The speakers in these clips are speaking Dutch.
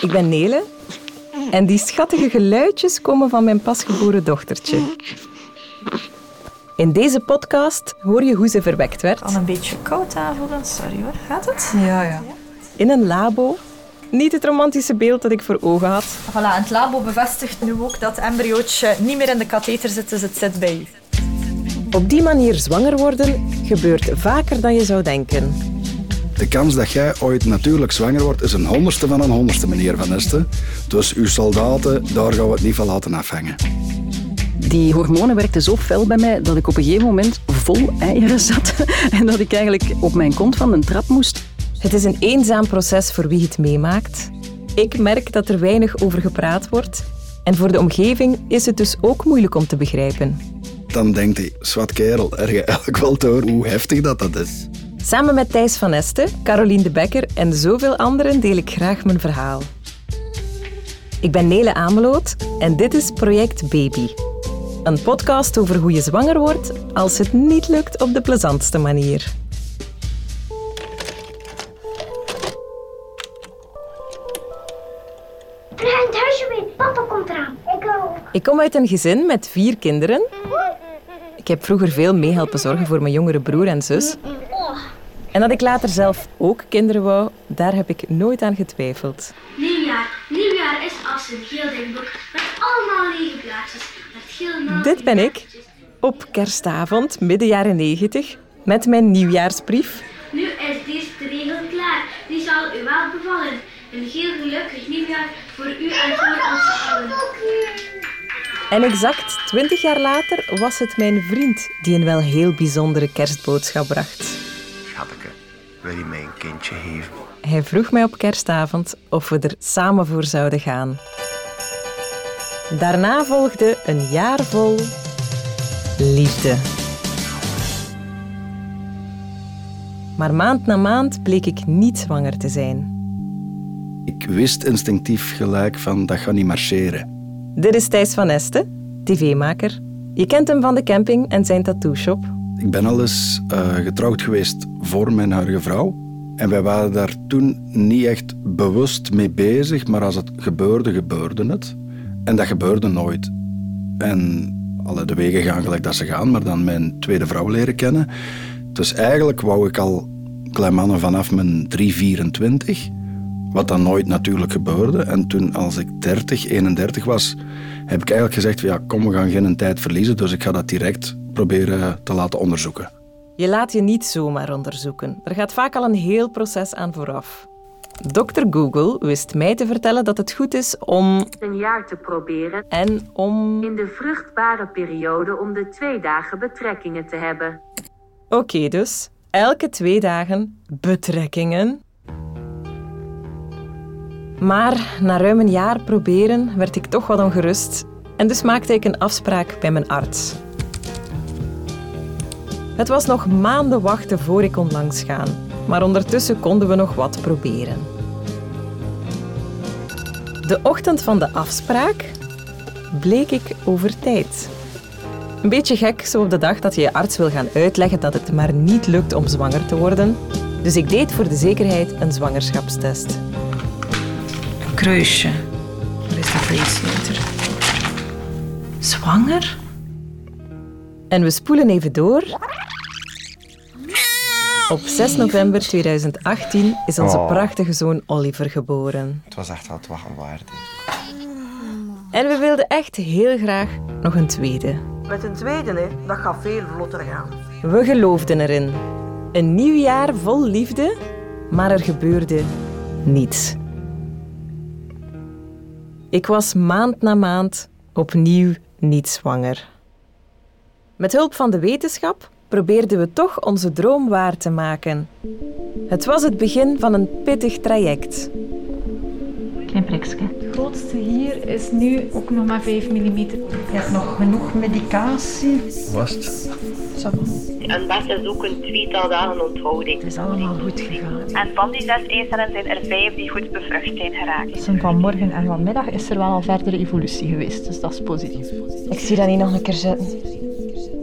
ik ben Nele en die schattige geluidjes komen van mijn pasgeboren dochtertje. In deze podcast hoor je hoe ze verwekt werd. Al een beetje koud aanvoelen, sorry hoor. Gaat het? Ja, ja. In een labo. Niet het romantische beeld dat ik voor ogen had. Voilà, en het labo bevestigt nu ook dat het embryootje niet meer in de katheter zit, dus het zit bij u. Op die manier zwanger worden gebeurt vaker dan je zou denken. De kans dat jij ooit natuurlijk zwanger wordt, is een honderdste van een honderdste, meneer Van Esten. Dus uw soldaten, daar gaan we het niet van laten afhangen. Die hormonen werkten zo fel bij mij dat ik op een gegeven moment vol eieren zat en dat ik eigenlijk op mijn kont van een trap moest. Het is een eenzaam proces voor wie het meemaakt. Ik merk dat er weinig over gepraat wordt. En voor de omgeving is het dus ook moeilijk om te begrijpen. Dan denkt hij, zwart kerel, er je eigenlijk wel door hoe heftig dat, dat is. Samen met Thijs van Esten, Caroline de Bekker en zoveel anderen deel ik graag mijn verhaal. Ik ben Nele Ameloot en dit is Project Baby. Een podcast over hoe je zwanger wordt als het niet lukt op de plezantste manier. Papa komt eraan. Ik ook. Ik kom uit een gezin met vier kinderen. Ik heb vroeger veel meehelpen zorgen voor mijn jongere broer en zus. En dat ik later zelf ook kinderen wou, daar heb ik nooit aan getwijfeld. Nieuwjaar. Nieuwjaar is als een geel denkboek met allemaal lege blaadjes. Met geel Dit ben ik, op kerstavond, midden jaren negentig, met mijn nieuwjaarsbrief. Nu is deze regel klaar. Die zal u wel bevallen. Een heel gelukkig nieuwjaar voor u en voor ons allen. En exact twintig jaar later was het mijn vriend die een wel heel bijzondere kerstboodschap bracht. Schatteke, wil je mij een kindje geven? Hij vroeg mij op kerstavond of we er samen voor zouden gaan. Daarna volgde een jaar vol liefde. Maar maand na maand bleek ik niet zwanger te zijn. Ik wist instinctief gelijk van, dat gaat niet marcheren. Dit is Thijs van Esten, tv-maker. Je kent hem van de camping en zijn tattoo-shop. Ik ben al eens eh, getrouwd geweest voor mijn huidige vrouw. En wij waren daar toen niet echt bewust mee bezig, maar als het gebeurde, gebeurde het. En dat gebeurde nooit. En alle de wegen gaan gelijk dat ze gaan, maar dan mijn tweede vrouw leren kennen. Dus eigenlijk wou ik al klein mannen vanaf mijn 3, 24, wat dan nooit natuurlijk gebeurde. En toen als ik 30, 31 was, heb ik eigenlijk gezegd, ja, kom, we gaan geen tijd verliezen, dus ik ga dat direct proberen te laten onderzoeken. Je laat je niet zomaar onderzoeken. Er gaat vaak al een heel proces aan vooraf. Dr. Google wist mij te vertellen dat het goed is om een jaar te proberen en om. in de vruchtbare periode om de twee dagen betrekkingen te hebben. Oké, dus elke twee dagen betrekkingen. Maar na ruim een jaar proberen werd ik toch wat ongerust en dus maakte ik een afspraak bij mijn arts. Het was nog maanden wachten voor ik kon langsgaan, maar ondertussen konden we nog wat proberen. De ochtend van de afspraak bleek ik over tijd. Een beetje gek zo op de dag dat je je arts wil gaan uitleggen dat het maar niet lukt om zwanger te worden. Dus ik deed voor de zekerheid een zwangerschapstest. Een kruisje. Waar is dat vleesmeter? Zwanger? En we spoelen even door. Op 6 november 2018 is onze Oh. prachtige zoon Oliver geboren. Het was echt wat wachten waard. En we wilden echt heel graag nog een tweede. Met een tweede, hè, dat gaat veel vlotter gaan. We geloofden erin. Een nieuw jaar vol liefde, maar er gebeurde niets. Ik was maand na maand opnieuw niet zwanger. Met hulp van de wetenschap probeerden we toch onze droom waar te maken. Het was het begin van een pittig traject. Klein prikje. Het grootste hier is nu ook nog maar 5 mm. Je hebt nog genoeg medicatie. Was het? Een bed is ook een tweetal dagen onthouding. Het is allemaal goed gegaan. En van die zes eicellen zijn er vijf die goed bevrucht zijn geraakt. Vanmorgen en vanmiddag is er wel al verdere evolutie geweest, dus dat is positief. Ik zie dat niet nog een keer zitten.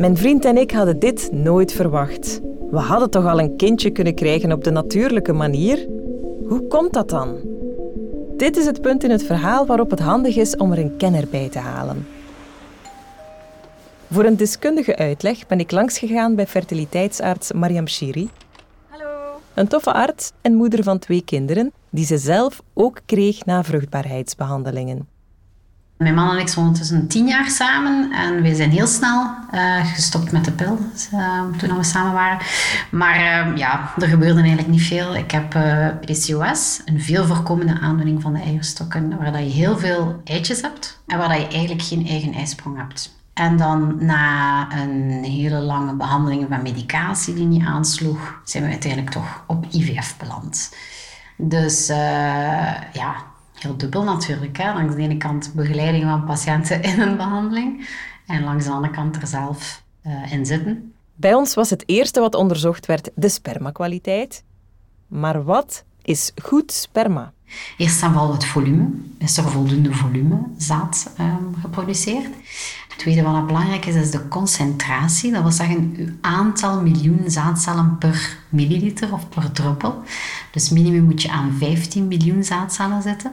Mijn vriend en ik hadden dit nooit verwacht. We hadden toch al een kindje kunnen krijgen op de natuurlijke manier? Hoe komt dat dan? Dit is het punt in het verhaal waarop het handig is om er een kenner bij te halen. Voor een deskundige uitleg ben ik langsgegaan bij fertiliteitsarts Mariam Shiri. Hallo. Een toffe arts en moeder van twee kinderen, die ze zelf ook kreeg na vruchtbaarheidsbehandelingen. Mijn man en ik zijn ondertussen tien jaar samen en wij zijn heel snel uh, gestopt met de pil uh, toen we samen waren. Maar uh, ja, er gebeurde eigenlijk niet veel. Ik heb PCOS, een veel voorkomende aandoening van de eierstokken, waar dat je heel veel eitjes hebt en waar dat je eigenlijk geen eigen ijsprong hebt. En dan na een hele lange behandeling van medicatie die niet aansloeg, zijn we uiteindelijk toch op IVF beland. Dus ja, heel dubbel natuurlijk. Hè? Langs de ene kant begeleiding van patiënten in een behandeling en langs de andere kant er zelf uh, in zitten. Bij ons was het eerste wat onderzocht werd de spermakwaliteit. Maar wat is goed sperma? Eerst en vooral het volume. Is er voldoende volume zaad um, geproduceerd? Tweede wat belangrijk is, is de concentratie. Dat wil zeggen uw aantal miljoen zaadcellen per milliliter of per druppel. Dus minimum moet je aan 15 miljoen zaadcellen zitten.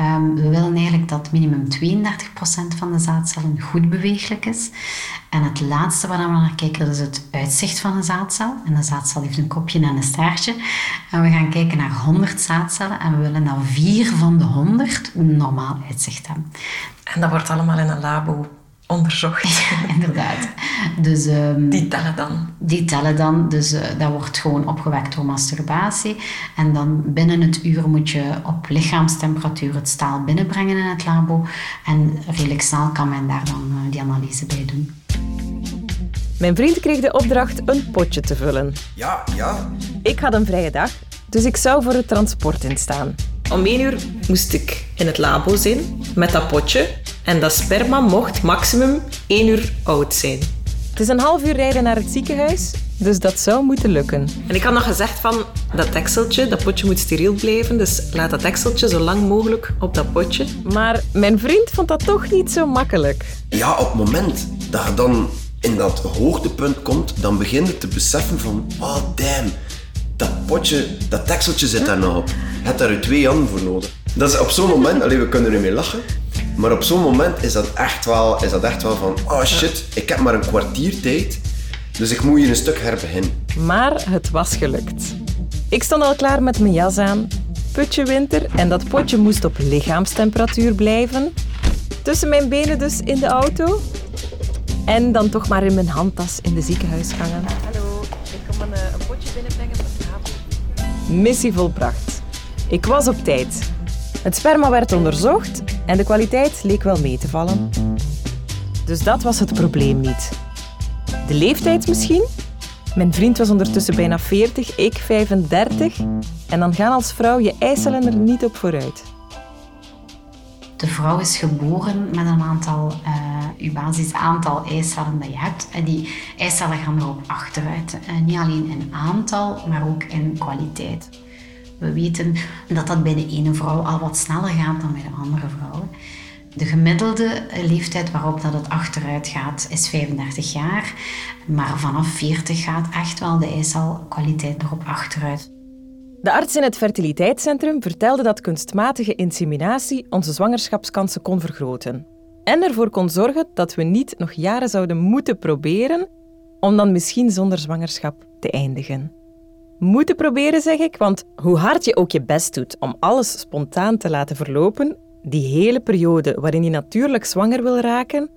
Um, we willen eigenlijk dat minimum 32% van de zaadcellen goed beweeglijk is. En het laatste waar we naar kijken, dat is het uitzicht van een zaadcel. En een zaadcel heeft een kopje en een staartje. En we gaan kijken naar 100 zaadcellen en we willen dat 4 van de 100 een normaal uitzicht hebben. En dat wordt allemaal in een labo onderzocht. inderdaad. Dus, um, die tellen dan? Die tellen dan. Dus uh, dat wordt gewoon opgewekt door masturbatie. En dan binnen het uur moet je op lichaamstemperatuur het staal binnenbrengen in het labo. En redelijk snel kan men daar dan uh, die analyse bij doen. Mijn vriend kreeg de opdracht een potje te vullen. Ja, ja. Ik had een vrije dag, dus ik zou voor het transport instaan. Om één uur moest ik in het labo zijn met dat potje. En dat sperma mocht maximum één uur oud zijn. Het is een half uur rijden naar het ziekenhuis, dus dat zou moeten lukken. En ik had nog gezegd van dat dekseltje, dat potje moet steriel blijven, dus laat dat dekseltje zo lang mogelijk op dat potje. Maar mijn vriend vond dat toch niet zo makkelijk. Ja, op het moment dat je dan in dat hoogtepunt komt, dan begin je te beseffen van, oh damn, dat potje, dat dekseltje zit daar nog op. Je hebt daar twee handen voor nodig. Dat is op zo'n moment, alleen we kunnen ermee lachen, maar op zo'n moment is dat, echt wel, is dat echt wel van, oh shit, ik heb maar een kwartier tijd, dus ik moet hier een stuk herbeginnen. Maar het was gelukt. Ik stond al klaar met mijn jas aan, putje winter en dat potje moest op lichaamstemperatuur blijven. Tussen mijn benen dus in de auto. En dan toch maar in mijn handtas in de ziekenhuisgangen. Missie volbracht. Ik was op tijd. Het sperma werd onderzocht en de kwaliteit leek wel mee te vallen. Dus dat was het probleem niet. De leeftijd misschien? Mijn vriend was ondertussen bijna 40, ik 35. En dan gaan als vrouw je eicellen er niet op vooruit. De vrouw is geboren met een aantal, uh, je basisaantal eicellen dat je hebt. En die eicellen gaan erop achteruit. Uh, niet alleen in aantal, maar ook in kwaliteit. We weten dat dat bij de ene vrouw al wat sneller gaat dan bij de andere vrouw. De gemiddelde leeftijd waarop dat het achteruit gaat is 35 jaar. Maar vanaf 40 gaat echt wel de eicelkwaliteit erop achteruit. De arts in het fertiliteitscentrum vertelde dat kunstmatige inseminatie onze zwangerschapskansen kon vergroten. En ervoor kon zorgen dat we niet nog jaren zouden moeten proberen om dan misschien zonder zwangerschap te eindigen moeten proberen, zeg ik. Want hoe hard je ook je best doet om alles spontaan te laten verlopen, die hele periode waarin je natuurlijk zwanger wil raken,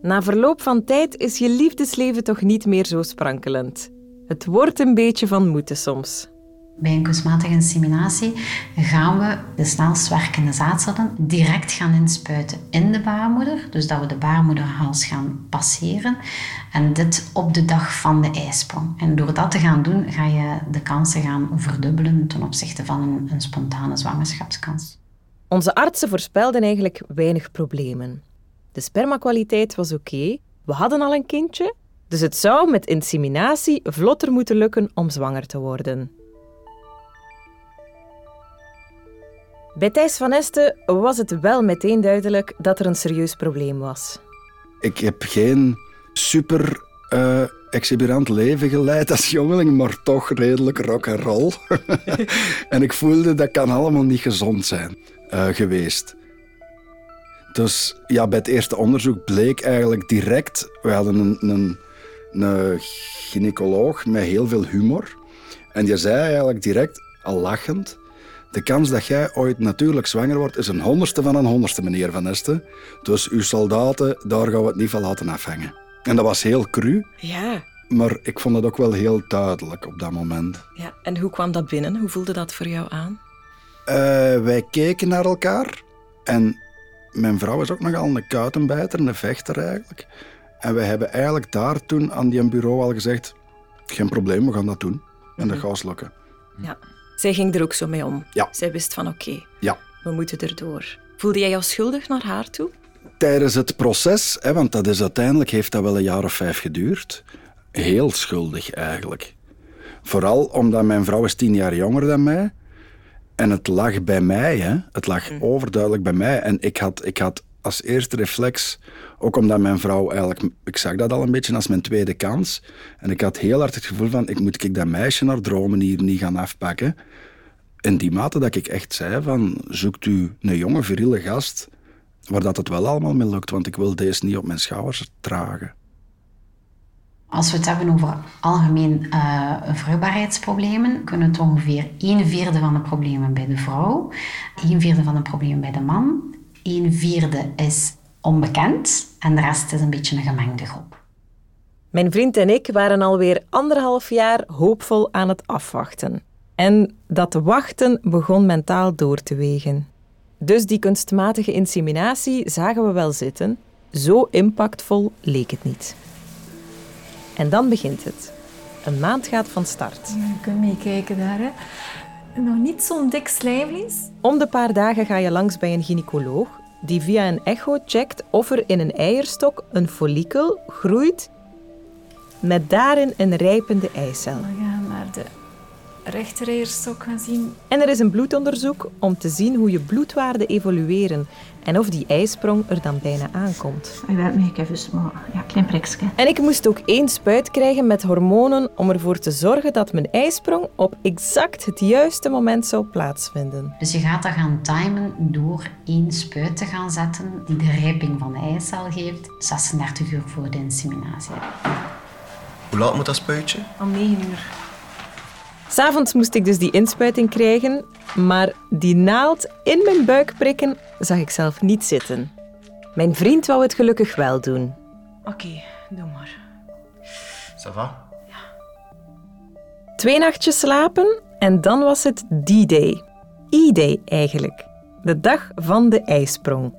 na verloop van tijd is je liefdesleven toch niet meer zo sprankelend. Het wordt een beetje van moeten soms. Bij een kunstmatige inseminatie gaan we de snelst werkende zaadcellen direct gaan inspuiten in de baarmoeder. Dus dat we de baarmoederhals gaan passeren. En dit op de dag van de ijsprong. En door dat te gaan doen, ga je de kansen gaan verdubbelen ten opzichte van een, een spontane zwangerschapskans. Onze artsen voorspelden eigenlijk weinig problemen. De spermakwaliteit was oké, we hadden al een kindje, dus het zou met inseminatie vlotter moeten lukken om zwanger te worden. Bij Thijs van Esten was het wel meteen duidelijk dat er een serieus probleem was. Ik heb geen super uh, exuberant leven geleid als jongeling, maar toch redelijk rock and roll. en ik voelde dat kan allemaal niet gezond zijn. eh, geweest. Dus ja, bij het eerste onderzoek bleek eigenlijk direct... We hadden een, een, een gynaecoloog met heel veel humor. En die zei eigenlijk direct, al lachend... De kans dat jij ooit natuurlijk zwanger wordt, is een honderdste van een honderdste, meneer Van Este. Dus uw soldaten, daar gaan we het niet van laten afhangen. En dat was heel cru. Ja. Maar ik vond het ook wel heel duidelijk op dat moment. ja. En hoe kwam dat binnen? Hoe voelde dat voor jou aan? Eh, wij keken naar elkaar. En mijn vrouw is ook nogal een kuitenbijter, een vechter eigenlijk. En wij hebben eigenlijk daar toen aan die bureau al gezegd... Geen probleem, we gaan dat doen. En dat gaat lukken. Ja. Zij ging er ook zo mee om. Ja. Zij wist van oké, Ja. we moeten erdoor. Voelde jij jou schuldig naar haar toe? Tijdens het proces, hè, want dat is uiteindelijk heeft dat wel een jaar of vijf geduurd, heel schuldig eigenlijk. Vooral omdat mijn vrouw is tien jaar jonger dan mij. En het lag bij mij, hè. het lag overduidelijk bij mij. En ik had, ik had als eerste reflex, ook omdat mijn vrouw eigenlijk, ik zag dat al een beetje als mijn tweede kans. En ik had heel hard het gevoel van, ik moet ik dat meisje naar dromen hier niet gaan afpakken. In die mate dat ik echt zei van, zoekt u een jonge, viriele gast waar dat het wel allemaal mee lukt, want ik wil deze niet op mijn schouders dragen. Als we het hebben over algemeen eh, vruchtbaarheidsproblemen, kunnen het ongeveer 1 vierde van de problemen bij de vrouw, 1 vierde van de problemen bij de man, 1 vierde is onbekend en de rest is een beetje een gemengde groep. Mijn vriend en ik waren alweer anderhalf jaar hoopvol aan het afwachten. En dat wachten begon mentaal door te wegen. Dus die kunstmatige inseminatie zagen we wel zitten. Zo impactvol leek het niet. En dan begint het. Een maand gaat van start. Je kunt meekijken daar. Hè. Nog niet zo'n dik slijmvlies. Om de paar dagen ga je langs bij een gynaecoloog die via een echo checkt of er in een eierstok een follikel groeit met daarin een rijpende eicel. We gaan naar de rechtereierstok gaan zien. En er is een bloedonderzoek om te zien hoe je bloedwaarden evolueren en of die ijsprong er dan bijna aankomt. Ik werd mee even maar ja, klein prikje. En ik moest ook één spuit krijgen met hormonen om ervoor te zorgen dat mijn ijsprong op exact het juiste moment zou plaatsvinden. Dus je gaat dat gaan timen door één spuit te gaan zetten die de rijping van de eicel geeft, 36 uur voor de inseminatie. Hoe laat moet dat spuitje? Om 9 uur. S'avonds moest ik dus die inspuiting krijgen, maar die naald in mijn buik prikken zag ik zelf niet zitten. Mijn vriend wou het gelukkig wel doen. Oké, doe maar. Ça va? Twee nachtjes slapen en dan was het D-Day. E-Day eigenlijk. De dag van de ijsprong.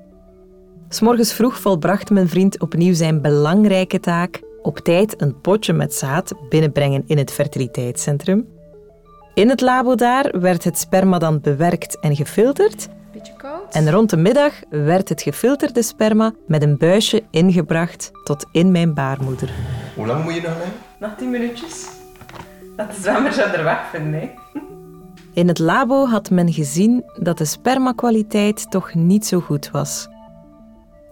S'morgens vroeg volbracht mijn vriend opnieuw zijn belangrijke taak op tijd een potje met zaad binnenbrengen in het fertiliteitscentrum. In het labo daar werd het sperma dan bewerkt en gefilterd. Beetje koud. En rond de middag werd het gefilterde sperma met een buisje ingebracht tot in mijn baarmoeder. Hoe lang moet je nog liggen? Nog tien minuutjes. Dat de zwemmer zou er weg vinden, hè? In het labo had men gezien dat de spermakwaliteit toch niet zo goed was.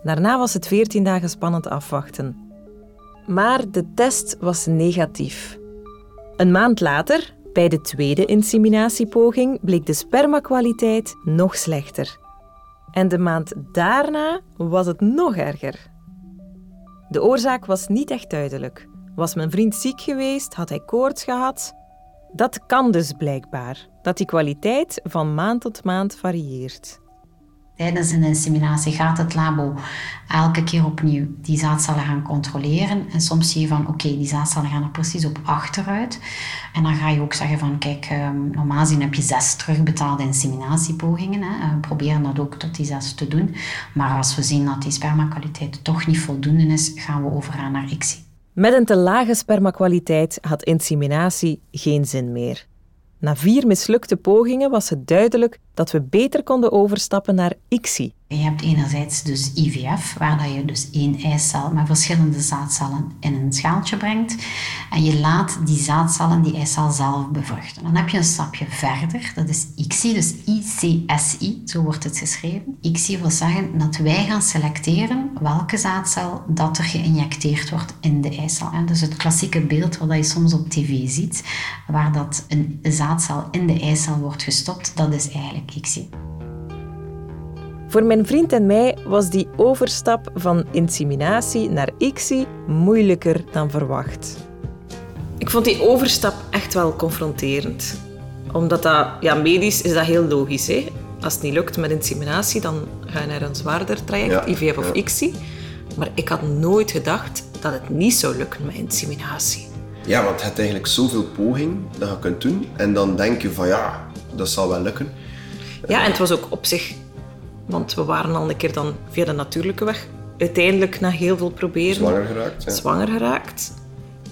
Daarna was het 14 dagen spannend afwachten. Maar de test was negatief. Een maand later, bij de tweede inseminatiepoging, bleek de spermakwaliteit nog slechter. En de maand daarna was het nog erger. De oorzaak was niet echt duidelijk. Was mijn vriend ziek geweest? Had hij koorts gehad? Dat kan dus blijkbaar, dat die kwaliteit van maand tot maand varieert. Tijdens een inseminatie gaat het labo elke keer opnieuw die zaadcellen gaan controleren. En soms zie je van, oké, die zaadcellen gaan er precies op achteruit. En dan ga je ook zeggen van, kijk, ehm, normaal gezien heb je zes terugbetaalde inseminatiepogingen. Hè. Eh, We proberen dat ook tot die zes te doen. Maar als we zien dat die spermakwaliteit toch niet voldoende is, gaan we overgaan naar ICSI. Met een te lage spermakwaliteit had inseminatie geen zin meer. Na vier mislukte pogingen was het duidelijk dat we beter konden overstappen naar ICSI. Je hebt enerzijds dus IVF, waar dat je dus één eicel met verschillende zaadcellen in een schaaltje brengt. En je laat die zaadcellen, die eicel zelf bevruchten. Dan heb je een stapje verder, dat is ICSI, dus ICSI, zo wordt het geschreven. ICSI wil zeggen dat wij gaan selecteren welke zaadcel dat er geïnjecteerd wordt in de eicel. Dus het klassieke beeld wat je soms op tv ziet, waar dat een zaadcel in de eicel wordt gestopt, dat is eigenlijk ICSI. Voor mijn vriend en mij was die overstap van inseminatie naar ICSI moeilijker dan verwacht. Ik vond die overstap echt wel confronterend. Omdat dat, ja, medisch is dat heel logisch. Hè? Als het niet lukt met inseminatie, dan ga je naar een zwaarder traject, Ja, IVF of ja. ICSI. Maar ik had nooit gedacht dat het niet zou lukken met inseminatie. Ja, want je hebt eigenlijk zoveel poging dat je kunt doen. En dan denk je van ja, dat zal wel lukken. Ja, en het was ook op zich... Want we waren al een keer dan via de natuurlijke weg uiteindelijk na heel veel proberen... Zwanger geraakt. Ja. zwanger geraakt.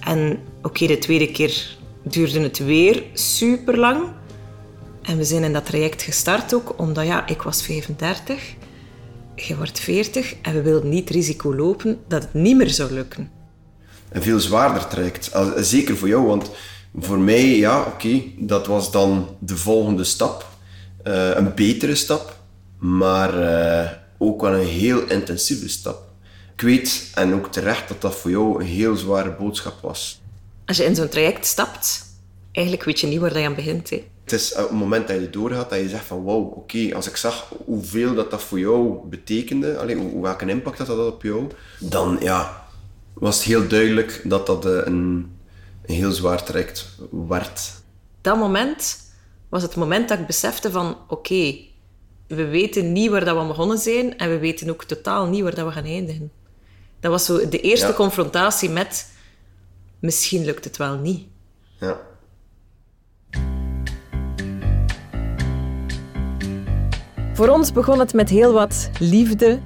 En oké, de tweede keer duurde het weer super lang. En we zijn in dat traject gestart ook, omdat ja, ik was 35, je wordt 40 en we wilden niet het risico lopen dat het niet meer zou lukken. Een veel zwaarder traject. Zeker voor jou, want voor mij, ja, oké, dat was dan de volgende stap. Eh, een betere stap, maar eh, ook wel een heel intensieve stap. Ik weet, en ook terecht, dat dat voor jou een heel zware boodschap was. Als je in zo'n traject stapt, eigenlijk weet je niet waar je aan begint. Hè. Het is op het moment dat je doorgaat dat je zegt van wauw, oké, als ik zag hoeveel dat, dat voor jou betekende, allee, hoe, welke impact dat had op jou, dan ja, was het heel duidelijk dat dat eh, een, een heel zwaar traject werd. Dat moment was het moment dat ik besefte van oké, we weten niet waar dat we begonnen zijn en we weten ook totaal niet waar dat we gaan eindigen. Dat was zo de eerste Ja. confrontatie met misschien lukt het wel niet. Ja. Voor ons begon het met heel wat liefde,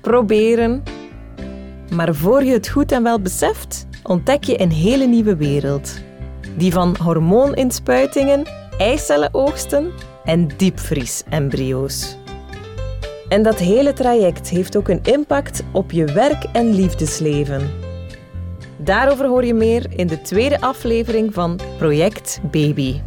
proberen. Maar voor je het goed en wel beseft, ontdek je een hele nieuwe wereld. Die van hormooninspuitingen, eicellenoogsten en diepvries-embryo's. En dat hele traject heeft ook een impact op je werk- en liefdesleven. Daarover hoor je meer in de tweede aflevering van Project Baby.